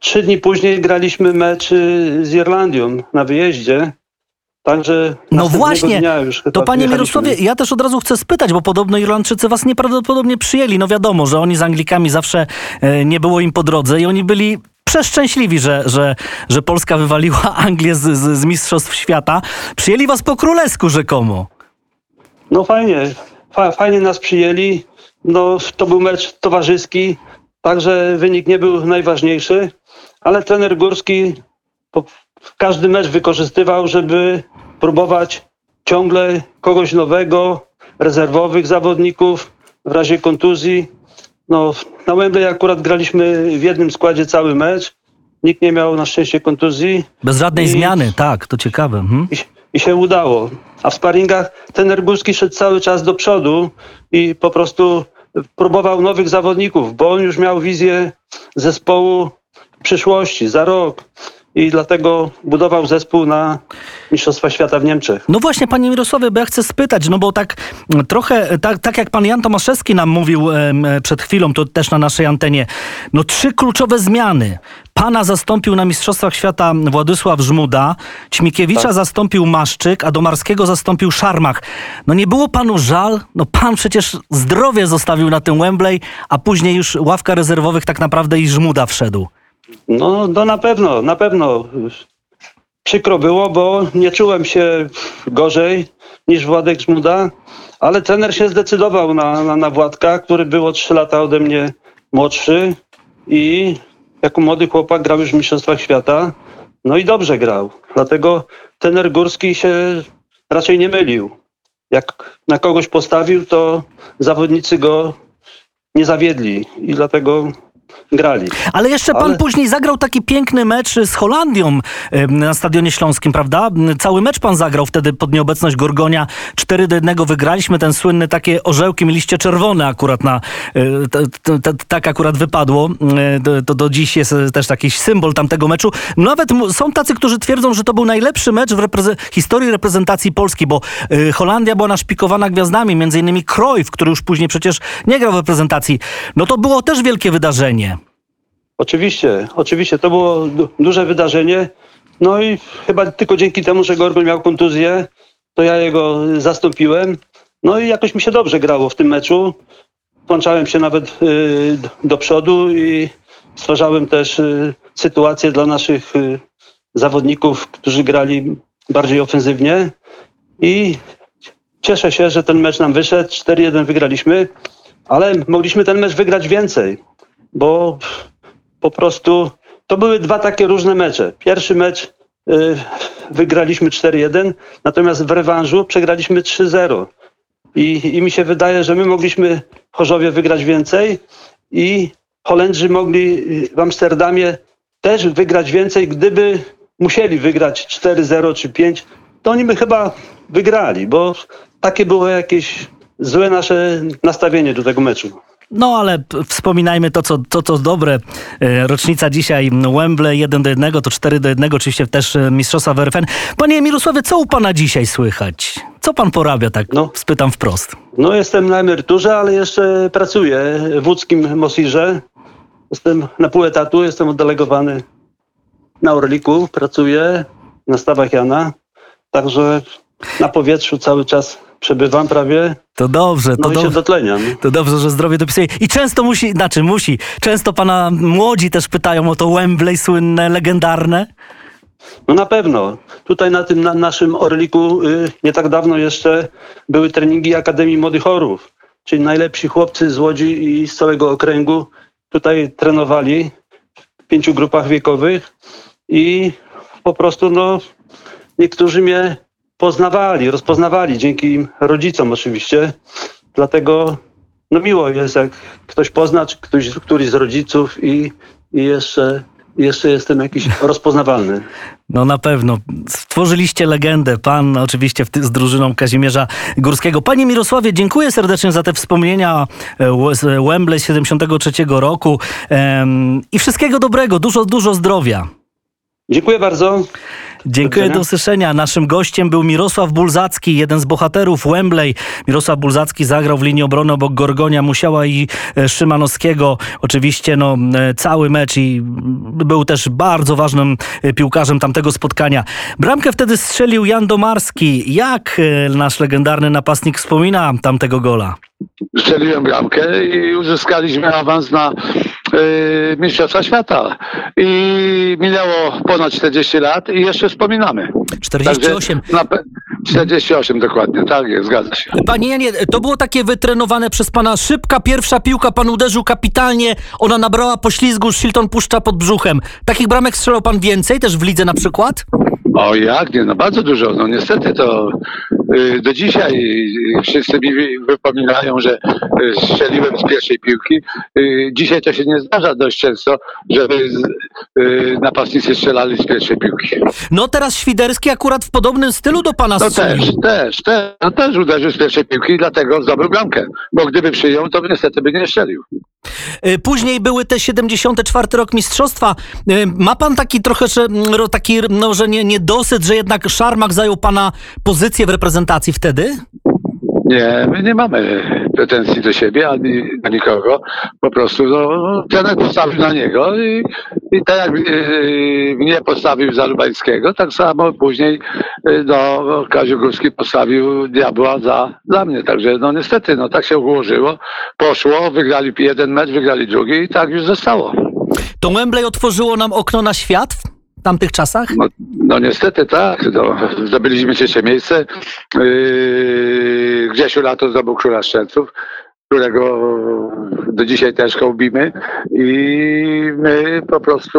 trzy dni później graliśmy mecz z Irlandią na wyjeździe. Także no właśnie, to panie Mirosławie, ja też od razu chcę spytać, bo podobno Irlandczycy was nieprawdopodobnie przyjęli. No wiadomo, że oni z Anglikami zawsze e, nie było im po drodze i oni byli przeszczęśliwi, że, że, że Polska wywaliła Anglię z, z, z Mistrzostw Świata. Przyjęli was po królesku rzekomo. No fajnie, Fa, fajnie nas przyjęli. No, to był mecz towarzyski, także wynik nie był najważniejszy, ale trener Górski każdy mecz wykorzystywał, żeby próbować ciągle kogoś nowego, rezerwowych zawodników w razie kontuzji. No, na Wembley akurat graliśmy w jednym składzie cały mecz. Nikt nie miał na szczęście kontuzji. Bez żadnej I, zmiany, tak, to ciekawe. Mhm. I, I, się udało. A w sparingach ten Górski szedł cały czas do przodu i po prostu próbował nowych zawodników, bo on już miał wizję zespołu przyszłości, za rok. I dlatego budował zespół na Mistrzostwa Świata w Niemczech. No właśnie, panie Mirosławie, bo ja chcę spytać, no bo tak mm, trochę, tak, tak jak pan Jan Tomaszewski nam mówił em, przed chwilą, to też na naszej antenie, no trzy kluczowe zmiany. Pana zastąpił na Mistrzostwach Świata Władysław Żmuda, Ćmikiewicza Tak. zastąpił Maszczyk, a Domarskiego zastąpił Szarmach. No nie było panu żal? No pan przecież zdrowie zostawił na tym Wembley, a później już ławka rezerwowych tak naprawdę i Żmuda wszedł. No, no na pewno, na pewno. Przykro było, bo nie czułem się gorzej niż Władek Żmuda, ale trener się zdecydował na, na, na Władka, który był o 3 lata ode mnie młodszy i jako młody chłopak grał już w Mistrzostwach Świata. No i dobrze grał. Dlatego trener Górski się raczej nie mylił. Jak na kogoś postawił, to zawodnicy go nie zawiedli i dlatego grali. Ale jeszcze pan Ale- później zagrał taki piękny mecz z Holandią na Stadionie Śląskim, prawda? Cały mecz pan zagrał wtedy pod nieobecność Gorgonia. 4 do 1 wygraliśmy ten słynny takie orzełki, mieliście czerwone akurat na... e, Tak akurat wypadło. E, To, to do dziś jest e, też jakiś symbol tamtego meczu. Nawet są tacy, którzy twierdzą, że to był najlepszy mecz w repreze- historii reprezentacji Polski, bo e, Holandia była naszpikowana gwiazdami, między innymi Cruyff, który już później przecież nie grał w reprezentacji. No to było też wielkie wydarzenie. Oczywiście, oczywiście, to było du- duże wydarzenie. No i chyba tylko dzięki temu, że Gorgol miał kontuzję, to ja jego zastąpiłem. No i jakoś mi się dobrze grało w tym meczu. Włączałem się nawet y, do przodu i stwarzałem też y, sytuację dla naszych y, zawodników, którzy grali bardziej ofensywnie. I cieszę się, że ten mecz nam wyszedł. 4-1 wygraliśmy, ale mogliśmy ten mecz wygrać więcej, bo po prostu to były dwa takie różne mecze. Pierwszy mecz y, wygraliśmy 4-1, natomiast w rewanżu przegraliśmy 3-0. I, I mi się wydaje, że my mogliśmy Chorzowie wygrać więcej i Holendrzy mogli y, w Amsterdamie też wygrać więcej, gdyby musieli wygrać 4-0 czy 5, to oni by chyba wygrali, bo takie było jakieś złe nasze nastawienie do tego meczu. No ale wspominajmy to, co, to, co dobre. E, Rocznica dzisiaj Wembley 1 do 1, to 4 do 1, oczywiście też e, Mistrzostwa w RFN. Panie Mirosławie, co u pana dzisiaj słychać? Co pan porabia, tak No. spytam wprost. No jestem na emeryturze, ale jeszcze pracuję w łódzkim Mosirze. Jestem na pół etatu, jestem oddelegowany na Orliku, pracuję na stawach Jana. Także na powietrzu cały czas przebywam prawie, To dobrze, to, no i się dobrze. dotleniam. To dobrze, że zdrowie dopisuje. I często musi, znaczy musi, często pana młodzi też pytają o to Wembley słynne, legendarne. No na pewno. Tutaj na tym na naszym Orliku y, nie tak dawno jeszcze były treningi Akademii Młodych Orów, czyli najlepsi chłopcy z Łodzi i z całego okręgu tutaj trenowali w pięciu grupach wiekowych i po prostu no niektórzy mnie poznawali, rozpoznawali dzięki im rodzicom oczywiście. Dlatego no miło jest jak ktoś pozna, czy ktoś, któryś z rodziców i, i jeszcze, jeszcze jestem jakiś rozpoznawalny. No na pewno. Stworzyliście legendę. Pan oczywiście w z drużyną Kazimierza Górskiego. Panie Mirosławie, dziękuję serdecznie za te wspomnienia e, z Wembley z 73 roku i wszystkiego dobrego. Dużo, dużo zdrowia. Dziękuję bardzo. Dziękuję, do usłyszenia. Naszym gościem był Mirosław Bulzacki, jeden z bohaterów Wembley. Mirosław Bulzacki zagrał w linii obrony obok Gorgonia, Musiała i e, Szymanowskiego. Oczywiście no, e, cały mecz i mm, był też bardzo ważnym e, piłkarzem tamtego spotkania. Bramkę wtedy strzelił Jan Domarski. Jak nasz legendarny napastnik wspomina tamtego gola? strzeliłem bramkę i uzyskaliśmy awans na y, Mistrzostwa Świata. I minęło ponad 40 lat i jeszcze wspominamy. 48. Także na pe- 48 dokładnie, tak jest, zgadza się. Panie Janie, to było takie wytrenowane przez pana szybka pierwsza piłka, pan uderzył kapitalnie, ona nabrała poślizgu, Shilton puszcza pod brzuchem. Takich bramek strzelał pan więcej, też w lidze na przykład? O jak nie, no bardzo dużo. No niestety to do dzisiaj y, wszyscy mi wy- wypominają, że y, strzeliłem z pierwszej piłki. Y, dzisiaj to się nie zdarza dość często, żeby y, napastnicy strzelali z pierwszej piłki. No teraz Świderski akurat w podobnym stylu do pana No strzelił. też, też, też, no też uderzył z pierwszej piłki dlatego zdobył bramkę. Bo gdyby przyjął, to niestety by nie strzelił. Y, Później były te 74 rok mistrzostwa. Y, Ma pan taki trochę, że, mm, taki, no, że nie, niedosyt, że jednak Szarmak zajął pana pozycję w reprezentacji wtedy? Nie, my nie mamy pretensji do siebie ani do nikogo. Po prostu no, trener postawił na niego i, i tak jak yy, mnie postawił za Lubańskiego, tak samo później yy, no, Kaziu Górski postawił Diabła za, za mnie. Także no niestety, no tak się ułożyło. Poszło, wygrali jeden mecz, wygrali drugi i tak już zostało. To Wembley otworzyło nam okno na świat w tamtych czasach? No, no niestety tak. No, zdobyliśmy trzecie miejsce. Yy, Grzesiu Lato zdobył Króla Szczelców, którego do dzisiaj też hołbimy i my po prostu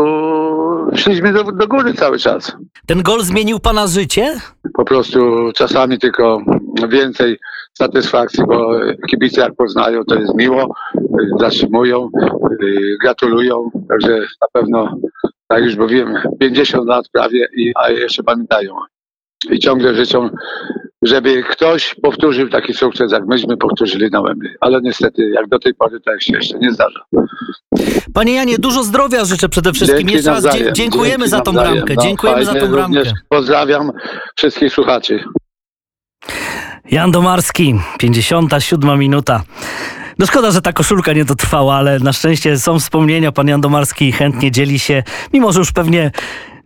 szliśmy do, do góry cały czas. Ten gol zmienił pana życie? Po prostu czasami tylko więcej satysfakcji, bo kibice jak poznają, to jest miło, zatrzymują, yy, gratulują, także na pewno, tak już mówiłem, 50 lat prawie, i, a jeszcze pamiętają. I ciągle życzą, żeby ktoś powtórzył taki sukces, jak myśmy powtórzyli na Wembley. Ale niestety, jak do tej pory, tak się jeszcze nie zdarza. Panie Janie, dużo zdrowia życzę przede wszystkim. Dzięki Jeszcze raz dzie- dziękujemy dzięki za tą nawzajem. bramkę. No, dziękujemy za tą bramkę. Pozdrawiam wszystkich słuchaczy. Jan Domarski, 57 minuta. No szkoda, że ta koszulka nie dotrwała, ale na szczęście są wspomnienia. Pan Jan Domarski chętnie dzieli się, mimo że już pewnie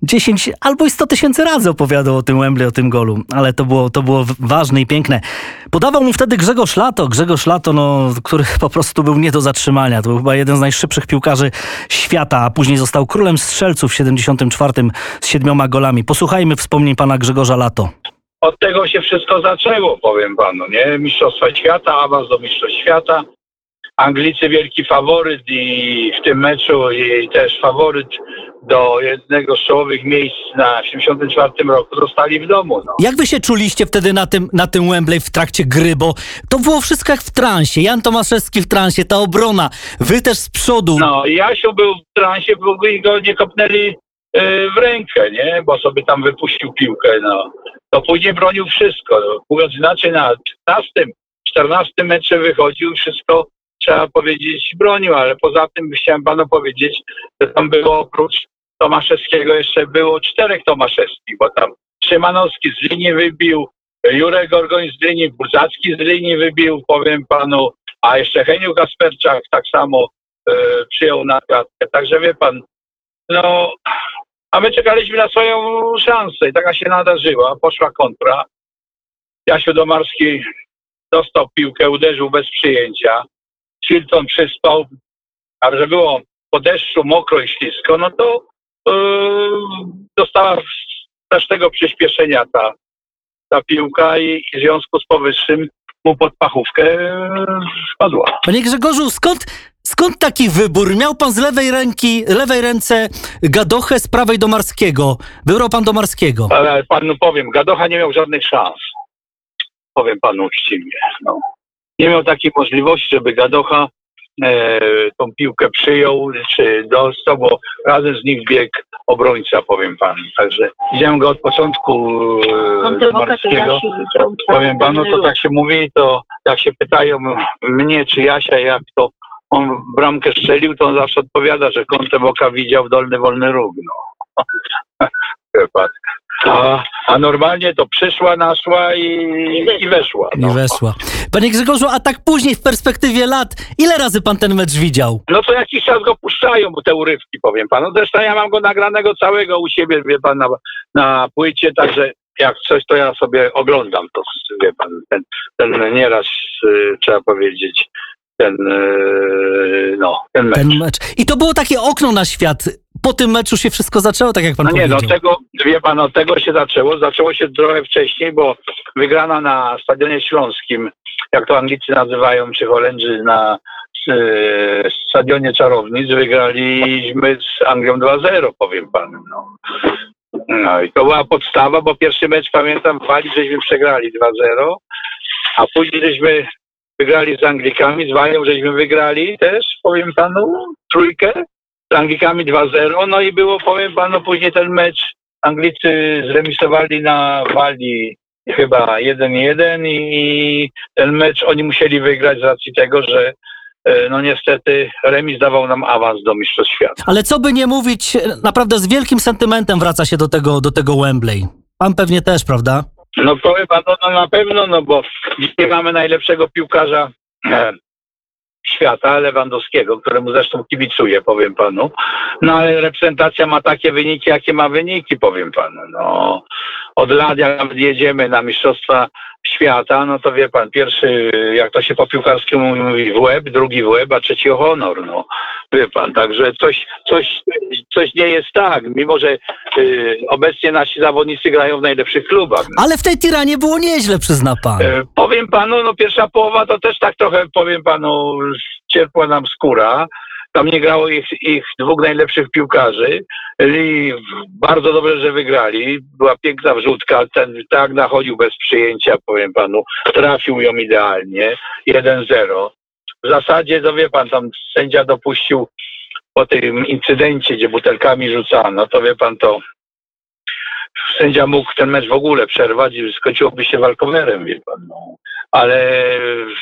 10 albo i 100 tysięcy razy opowiadał o tym Wembley, o tym golu, ale to było, to było ważne i piękne. Podawał mu wtedy Grzegorz Lato, Grzegorz Lato, no, który po prostu był nie do zatrzymania. To był chyba jeden z najszybszych piłkarzy świata, a później został królem strzelców w 74 z siedmioma golami. Posłuchajmy wspomnień pana Grzegorza Lato. od tego się wszystko zaczęło, powiem panu, nie? Mistrzostwa świata, awans do Mistrzostw Świata. Anglicy wielki faworyt i w tym meczu i też faworyt do jednego z czołowych miejsc na 74 roku zostali w domu. No. Jak wy się czuliście wtedy na tym, na tym Wembley w trakcie gry, bo to było wszystko jak w transie. Jan Tomaszewski w transie, ta obrona, wy też z przodu. no Jasiu był w transie, bo go nie kopnęli y, w rękę, nie? Bo sobie tam wypuścił piłkę, no. To później bronił wszystko. No. Mówiąc inaczej, na 15, 14 metrze wychodził wszystko, trzeba powiedzieć, bronił, ale poza tym chciałem panu powiedzieć, że tam było oprócz Tomaszewskiego jeszcze było czterech Tomaszewskich, bo tam Szymanowski z linii wybił, Jurek Gorgoń z linii, Burzacki z linii wybił, powiem panu, a jeszcze Heniu Kasperczak tak samo e, przyjął na klatkę. Także wie pan, no, a my czekaliśmy na swoją szansę i taka się nadarzyła. Poszła kontra. Jasiu Domarski dostał piłkę, uderzył bez przyjęcia. Chilton przyspał, a że było po deszczu mokro i ślisko, no to yy, dostała tego przyspieszenia ta, ta piłka i, i w związku z powyższym mu pod pachówkę spadła. Panie Grzegorzu, skąd, skąd taki wybór? Miał pan z lewej ręki, lewej ręce Gadochę, z prawej Domarskiego. Wybrał pan Domarskiego. Ale panu powiem, Gadocha nie miał żadnych szans. Powiem panu uczciwie. No. Nie miał takiej możliwości, żeby Gadocha e, tą piłkę przyjął czy dostał, bo razem z nim biegł obrońca, powiem panu. Także widziałem go od początku e, Marskiego. Powiem panu, to tak się mówi, to jak się pytają mnie czy Jasia, jak to on bramkę strzelił, to on zawsze odpowiada, że kątem oka widział dolny wolny róg. No. A, a normalnie to przyszła, naszła i, i weszła. No. weszła. Panie Grzegorzu, a tak później w perspektywie lat, ile razy pan ten mecz widział? no to jakiś czas go puszczają, bo te urywki, powiem panu. Zresztą ja mam go nagranego całego u siebie, wie pan, na, na płycie, także jak coś, to ja sobie oglądam to, wie pan, ten, ten nieraz, y, trzeba powiedzieć, ten, y, no, ten mecz. Ten mecz. I to było takie okno na świat. Po tym meczu się wszystko zaczęło, tak jak pan No nie, powiedział. no tego, wie pan, od tego się zaczęło. Zaczęło się trochę wcześniej, bo wygrana na Stadionie Śląskim, jak to Anglicy nazywają, czy Holendrzy na e, Stadionie Czarownic, wygraliśmy z Anglią 2-0, powiem panu. No. no i to była podstawa, bo pierwszy mecz, pamiętam, w Walii żeśmy przegrali 2-0, a później żeśmy wygrali z Anglikami, z Walią żeśmy wygrali też, powiem panu, trójkę z Anglikami 2-0, no i było, powiem panu, później ten mecz Anglicy zremisowali na Walii chyba 1-1 i ten mecz oni musieli wygrać z racji tego, że e, no niestety remis dawał nam awans do Mistrzostw Świata. Ale co by nie mówić, naprawdę z wielkim sentymentem wraca się do tego, do tego Wembley. Pan pewnie też, prawda? No powiem panu, no na pewno, no bo dzisiaj mamy najlepszego piłkarza e, świata, Lewandowskiego, któremu zresztą kibicuję, powiem panu. No ale reprezentacja ma takie wyniki, jakie ma wyniki, powiem panu. No, od lat jak nawet jedziemy na Mistrzostwa Świata, no to wie pan, pierwszy, jak to się po piłkarskiemu mówi, w łeb, drugi w łeb, a trzeci o honor, no. Wie pan, także coś, coś, coś nie jest tak, mimo że y, obecnie nasi zawodnicy grają w najlepszych klubach. Ale w tej Tiranie było nieźle, przyzna pan. E, Powiem panu, no pierwsza połowa to też tak trochę, powiem panu, cierpła nam skóra. Tam nie grało ich, ich dwóch najlepszych piłkarzy. I bardzo dobrze, że wygrali. Była piękna wrzutka. Ten tak nachodził bez przyjęcia, powiem panu. Trafił ją idealnie. 1-0. W zasadzie, to wie pan, tam sędzia dopuścił po tym incydencie, gdzie butelkami rzucano, to wie pan, to sędzia mógł ten mecz w ogóle przerwać i skończyłoby się walkowerem, wie pan. No. Ale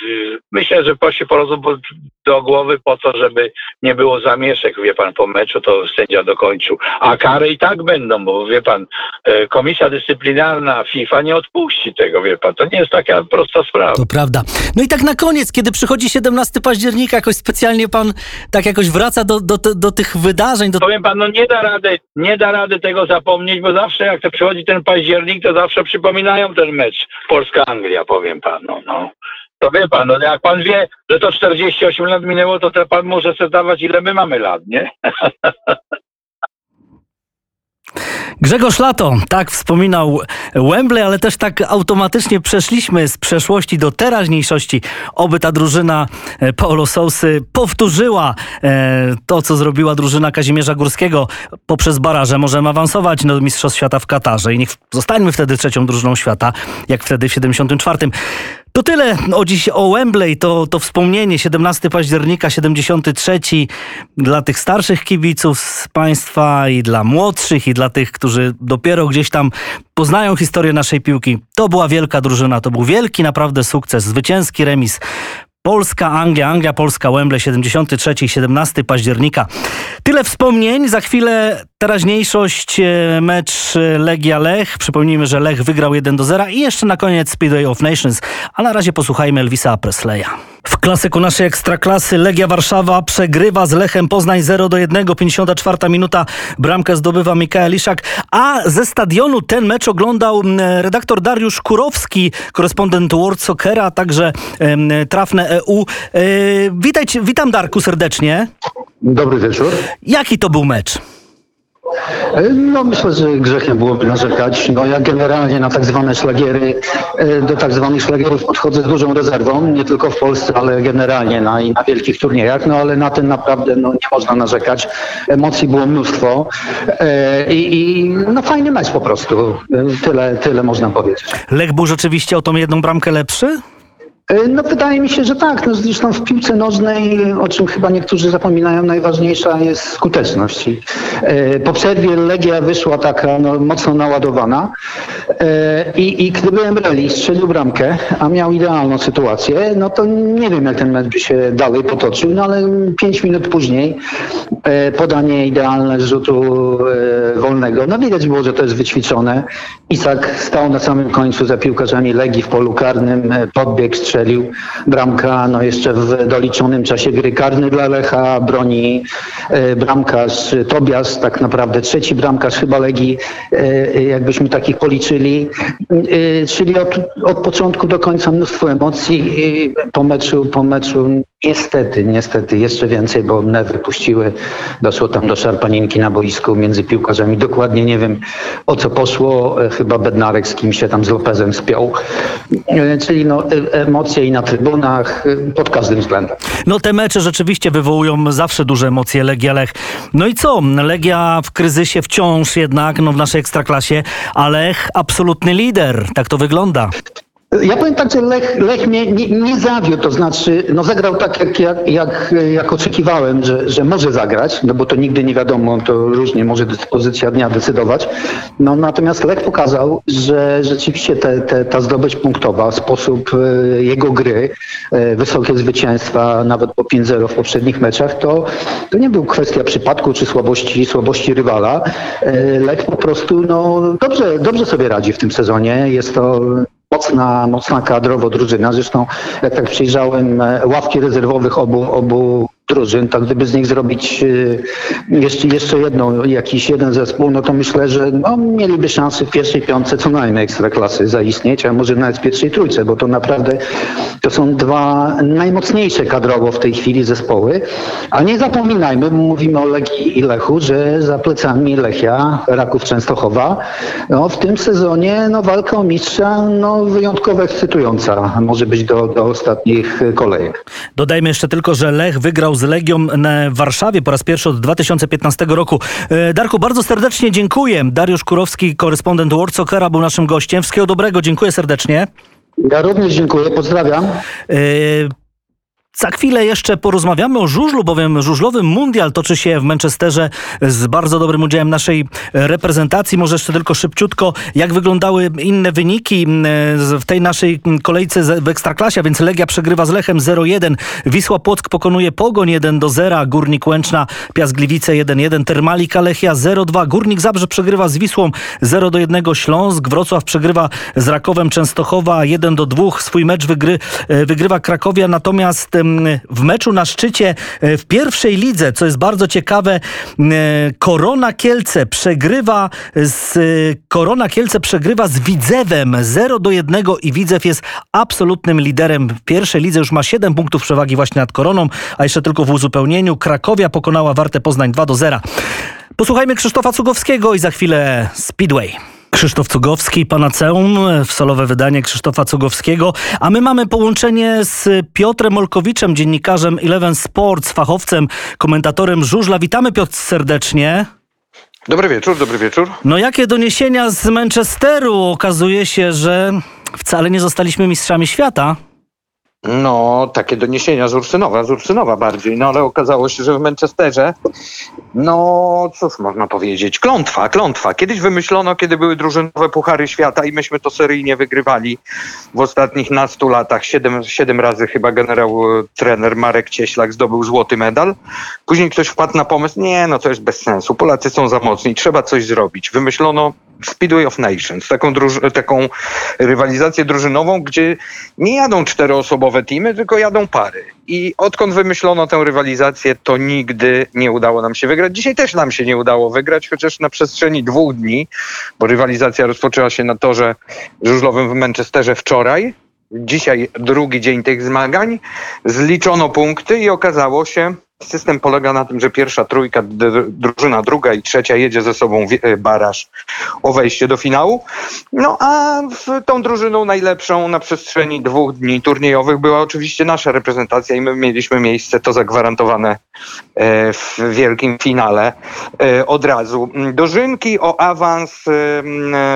y, myślę, że poszli po po- do głowy po to, żeby nie było zamieszek, wie pan, po meczu, to sędzia dokończył. A kary i tak będą, bo wie pan, e, komisja dyscyplinarna FIFA nie odpuści tego, wie pan. To nie jest taka prosta sprawa. To prawda. No i tak na koniec, kiedy przychodzi 17 października, jakoś specjalnie pan tak jakoś wraca do, do, do tych wydarzeń, do... Powiem pan, no nie da rady, nie da rady tego zapomnieć, bo zawsze jak to przychodzi ten październik, to zawsze przypominają ten mecz Polska-Anglia, powiem panu, no. To wie pan, no jak pan wie, że to 48 lat minęło, to te pan może sobie dawać ile my mamy lat, nie? Grzegorz Lato, tak wspominał Wembley, ale też tak automatycznie przeszliśmy z przeszłości do teraźniejszości. Oby ta drużyna e, Paulo Sousy powtórzyła e, to, co zrobiła drużyna Kazimierza Górskiego poprzez baraże. Możemy awansować do Mistrzostw Świata w Katarze i niech zostańmy wtedy trzecią drużyną świata, jak wtedy w 74. To tyle o dziś o Wembley, to, to wspomnienie 17 października 73 dla tych starszych kibiców z państwa i dla młodszych i dla tych, którzy dopiero gdzieś tam poznają historię naszej piłki. To była wielka drużyna, to był wielki naprawdę sukces, zwycięski remis. Polska, Anglia, Anglia, Polska, Wembley, 73 i 17 października. Tyle wspomnień. Za chwilę teraźniejszość, e, mecz e, Legia Lech. Przypomnijmy, że Lech wygrał 1 do 0 i jeszcze na koniec Speedway of Nations. A na razie posłuchajmy Elvisa Presleya. W klasyku naszej ekstraklasy Legia Warszawa przegrywa z Lechem Poznań 0 do 1. 54 minuta. Bramkę zdobywa Mikael Iszak. A ze stadionu ten mecz oglądał m, redaktor Dariusz Kurowski, korespondent World Soccera, a także trafne EU. E, witajcie, witam Darku serdecznie. Dobry wieczór. Jaki to był mecz? No myślę, że grzechem byłoby narzekać. No ja generalnie na tak zwane szlagiery, e, do tak zwanych szlagierów podchodzę z dużą rezerwą, nie tylko w Polsce, ale generalnie na, na wielkich turniejach, no ale na ten naprawdę no, nie można narzekać. Emocji było mnóstwo E, i, i no fajny mecz po prostu. E, Tyle, tyle można powiedzieć. Lech był rzeczywiście o tą jedną bramkę lepszy? E, No wydaje mi się, że tak. No, zresztą w piłce nożnej, o czym chyba niektórzy zapominają, najważniejsza jest skuteczność. E, po przerwie Legia wyszła taka no, mocno naładowana e, i, i gdyby Emreli strzelił bramkę, a miał idealną sytuację, no to nie wiem jak ten mecz by się dalej potoczył, no ale pięć minut później podanie idealne z rzutu wolnego. No widać było, że to jest wyćwiczone. Isak stał na samym końcu za piłkarzami Legii w polu karnym, podbiegł, strzelił bramka, no jeszcze w doliczonym czasie gry karny dla Lecha, broni e, bramkarz Tobias, tak naprawdę trzeci bramkarz chyba Legii, e, jakbyśmy takich policzyli, E, czyli od, od początku do końca mnóstwo emocji i po meczu, po meczu niestety, niestety jeszcze więcej, bo nerwy puściły, doszło tam do szarpaninki na boisku między piłkarzami, dokładnie nie wiem o co poszło, e, chyba Bednarek z kimś się tam z Lopezem spiął, E, czyli no e, emocje i na trybunach, e, pod każdym względem. No te mecze rzeczywiście wywołują zawsze duże emocje Legia Lech. No i co? Legia w kryzysie wciąż jednak, no w naszej ekstraklasie, a Lech absolutny lider. Tak to wygląda. Ja powiem tak, że Lech, Lech mnie nie, nie zawiódł, to znaczy no zagrał tak, jak, jak, jak, jak oczekiwałem, że, że może zagrać, no bo to nigdy nie wiadomo, to różnie może dyspozycja dnia decydować. No natomiast Lech pokazał, że rzeczywiście te, te, ta zdobycz punktowa, sposób e, jego gry, e, wysokie zwycięstwa, nawet po 5-0 w poprzednich meczach, to, to nie był kwestia przypadku czy słabości, słabości rywala. E, Lech po prostu no, dobrze, dobrze sobie radzi w tym sezonie. Jest to mocna, mocna kadrowo drużyna. Zresztą jak tak przyjrzałem e, ławki rezerwowych obu, obu drużyn, tak gdyby z nich zrobić e, jeszcze, jeszcze jedną, jakiś jeden zespół, no to myślę, że no, mieliby szansę w pierwszej piątce co najmniej ekstraklasy zaistnieć, a może nawet w pierwszej trójce, bo to naprawdę to są dwa najmocniejsze kadrowo w tej chwili zespoły. A nie zapominajmy, mówimy o Legii i Lechu, że za plecami Lechia, Raków Częstochowa, no, w tym sezonie no, walka o mistrza no, wyjątkowo ekscytująca może być do, do ostatnich kolejek. Dodajmy jeszcze tylko, że Lech wygrał z Legią w Warszawie po raz pierwszy od 2015 roku. E, Darku, bardzo serdecznie dziękuję. Dariusz Kurowski, korespondent World Soccera był naszym gościem. Wszystkiego dobrego, dziękuję serdecznie. Ja również dziękuję, pozdrawiam. E, za chwilę jeszcze porozmawiamy o żużlu, bowiem żużlowy mundial toczy się w Manchesterze z bardzo dobrym udziałem naszej reprezentacji. Może jeszcze tylko szybciutko, jak wyglądały inne wyniki w tej naszej kolejce w Ekstraklasie, więc Legia przegrywa z Lechem 0-1, Wisła Płock pokonuje Pogoń 1-0, Górnik Łęczna, Piast Gliwice 1-1, Termalika Lechia 0-2, Górnik Zabrze przegrywa z Wisłą 0-1, Śląsk, Wrocław przegrywa z Rakowem Częstochowa 1-2, swój mecz wygry, wygrywa Krakowia, natomiast w meczu na szczycie e, w pierwszej lidze, co jest bardzo ciekawe, e, Korona Kielce przegrywa z e, Korona Kielce przegrywa z Widzewem 0 do 1 i Widzew jest absolutnym liderem w pierwszej lidze, już ma 7 punktów przewagi właśnie nad Koroną, a jeszcze tylko w uzupełnieniu Krakowia pokonała Wartę Poznań 2 do 0. Posłuchajmy Krzysztofa Cugowskiego i za chwilę Speedway. Krzysztof Cugowski, Panaceum, w solowe wydanie Krzysztofa Cugowskiego. A my mamy połączenie z Piotrem Olkowiczem, dziennikarzem Eleven Sports, fachowcem, komentatorem żużla. Witamy Piotr serdecznie. Dobry wieczór, dobry wieczór. No jakie doniesienia z Manchesteru? Okazuje się, że wcale nie zostaliśmy mistrzami świata. No, takie doniesienia z Ursynowa, z Ursynowa bardziej, no ale okazało się, że w Manchesterze, no cóż można powiedzieć, klątwa, klątwa. Kiedyś wymyślono, kiedy były drużynowe puchary świata i myśmy to seryjnie wygrywali w ostatnich nastu latach. Siedem, siedem razy chyba generał trener Marek Cieślak zdobył złoty medal. Później ktoś wpadł na pomysł, nie, no to jest bez sensu, Polacy są za mocni, trzeba coś zrobić. Wymyślono Speedway of Nations, taką, druż- taką rywalizację drużynową, gdzie nie jadą czteroosobowe teamy, tylko jadą pary. I odkąd wymyślono tę rywalizację, to nigdy nie udało nam się wygrać. Dzisiaj też nam się nie udało wygrać, chociaż na przestrzeni dwóch dni, bo rywalizacja rozpoczęła się na torze żużlowym w Manchesterze wczoraj. Dzisiaj drugi dzień tych zmagań. Zliczono punkty i okazało się, System polega na tym, że pierwsza trójka, drużyna druga i trzecia jedzie ze sobą e, baraż o wejście do finału. No a tą drużyną najlepszą na przestrzeni dwóch dni turniejowych była oczywiście nasza reprezentacja i my mieliśmy miejsce to zagwarantowane e, w wielkim finale e, od razu. Dożynki o awans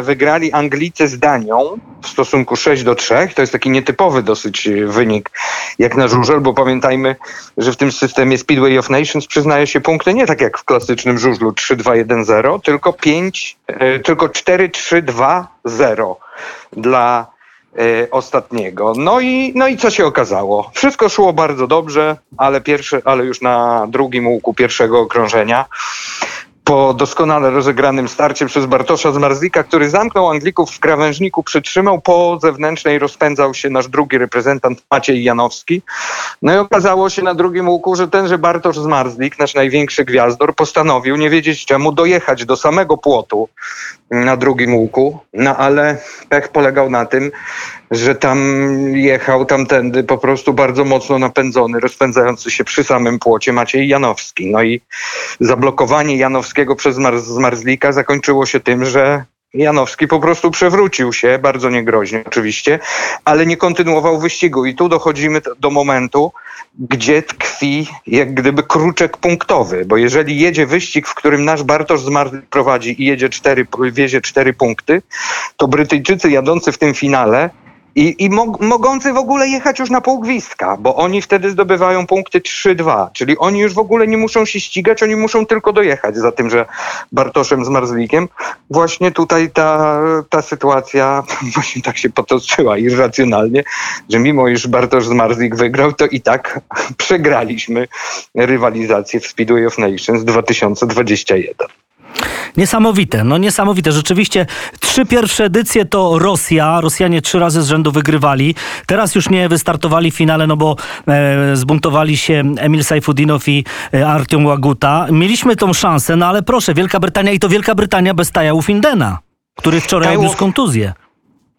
wygrali Anglicy z Danią w stosunku 6 do 3. To jest taki nietypowy dosyć wynik jak na żużel, bo pamiętajmy, że w tym systemie Speedway of Nations przyznaje się punkty nie tak jak w klasycznym żużlu 3-2-1-0, tylko 5, e, tylko 4-3-2-0 dla e, ostatniego. No i, no i co się okazało? Wszystko szło bardzo dobrze, ale, pierwszy, ale już na drugim łuku pierwszego okrążenia po doskonale rozegranym starcie przez Bartosza Zmarzlika, który zamknął Anglików w krawężniku, przytrzymał, po zewnętrznej rozpędzał się nasz drugi reprezentant Maciej Janowski. No i okazało się na drugim łuku, że tenże Bartosz Zmarzlik, nasz największy gwiazdor, postanowił nie wiedzieć czemu dojechać do samego płotu na drugim łuku, no ale pech polegał na tym, że tam jechał tamtędy po prostu bardzo mocno napędzony, rozpędzający się przy samym płocie Maciej Janowski. No i zablokowanie Janowskiego przez Zmarzlika zakończyło się tym, że Janowski po prostu przewrócił się, bardzo niegroźnie oczywiście, ale nie kontynuował wyścigu. I tu dochodzimy do momentu, gdzie tkwi jak gdyby kruczek punktowy, bo jeżeli jedzie wyścig, w którym nasz Bartosz Zmarzlik prowadzi i jedzie cztery, wiezie cztery punkty, to Brytyjczycy jadący w tym finale I, i mog, mogący w ogóle jechać już na pół gwizdka, bo oni wtedy zdobywają punkty 3-2, czyli oni już w ogóle nie muszą się ścigać, oni muszą tylko dojechać za tym, że Bartoszem z Marzlikiem. Właśnie tutaj ta, ta sytuacja właśnie tak się potoczyła irracjonalnie, że mimo iż Bartosz z Marzlik wygrał, to i tak przegraliśmy rywalizację w Speedway of Nations 2021. Niesamowite, no niesamowite. Rzeczywiście trzy pierwsze edycje to Rosja. Rosjanie trzy razy z rzędu wygrywali. Teraz już nie wystartowali w finale, no bo e, zbuntowali się Emil Sajfudinow i e, Artiom Łaguta. Mieliśmy tą szansę, no ale proszę, Wielka Brytania i to Wielka Brytania bez Taja Ufindena, który wczoraj odniósł kontuzję.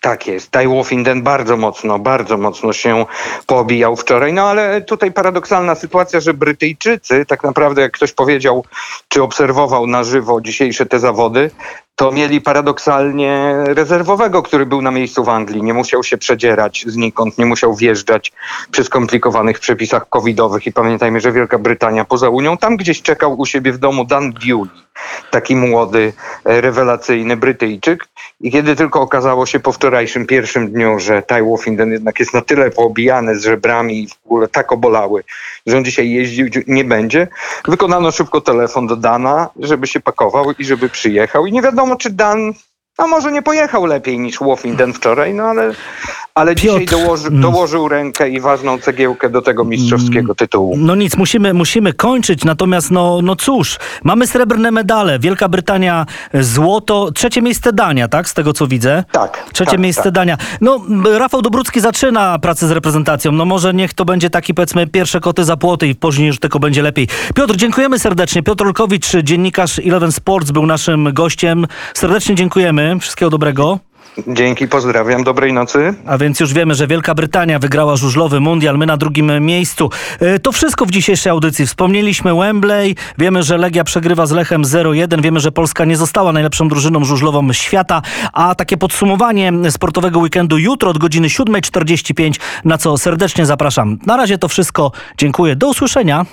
Tak jest. Wolfinden bardzo mocno, bardzo mocno się poobijał wczoraj. No ale tutaj paradoksalna sytuacja, że Brytyjczycy, tak naprawdę jak ktoś powiedział, czy obserwował na żywo dzisiejsze te zawody, to mieli paradoksalnie rezerwowego, który był na miejscu w Anglii. Nie musiał się przedzierać znikąd, nie musiał wjeżdżać przy skomplikowanych przepisach covidowych. I pamiętajmy, że Wielka Brytania poza Unią, tam gdzieś czekał u siebie w domu Dan Bewley, taki młody, e, rewelacyjny Brytyjczyk. I kiedy tylko okazało się po wczorajszym pierwszym dniu, że Ty Wolfinden jednak jest na tyle poobijany z żebrami i w ogóle tak obolały, że on dzisiaj jeździł nie będzie, wykonano szybko telefon do Dana, żeby się pakował i żeby przyjechał. I nie wiadomo, czy Dan, no może nie pojechał lepiej niż Wolfinden wczoraj, no ale, ale dzisiaj Piotr, dołoży, mm. dołożył rękę i ważną cegiełkę do tego mistrzowskiego tytułu. No nic, musimy, musimy kończyć, natomiast no, no cóż, mamy srebrne medale. Wielka Brytania e, złoto, trzecie miejsce Dania, tak? Z tego co widzę. Tak. Trzecie tak, miejsce tak. Dania. No, Rafał Dobrucki zaczyna pracę z reprezentacją. No może niech to będzie taki, powiedzmy, pierwsze koty za płoty i później już tylko będzie lepiej. Piotr, dziękujemy serdecznie. Piotr Olkowicz, dziennikarz Eleven Sports, był naszym gościem. Serdecznie dziękujemy. Wszystkiego dobrego. Dzięki, pozdrawiam, dobrej nocy. A więc już wiemy, że Wielka Brytania wygrała żużlowy mundial, my na drugim miejscu. E, To wszystko w dzisiejszej audycji. Wspomnieliśmy Wembley, wiemy, że Legia przegrywa z Lechem 0-1, wiemy, że Polska nie została najlepszą drużyną żużlową świata, a takie podsumowanie sportowego weekendu jutro od godziny 7.45, na co serdecznie zapraszam. Na razie to wszystko. Dziękuję, do usłyszenia.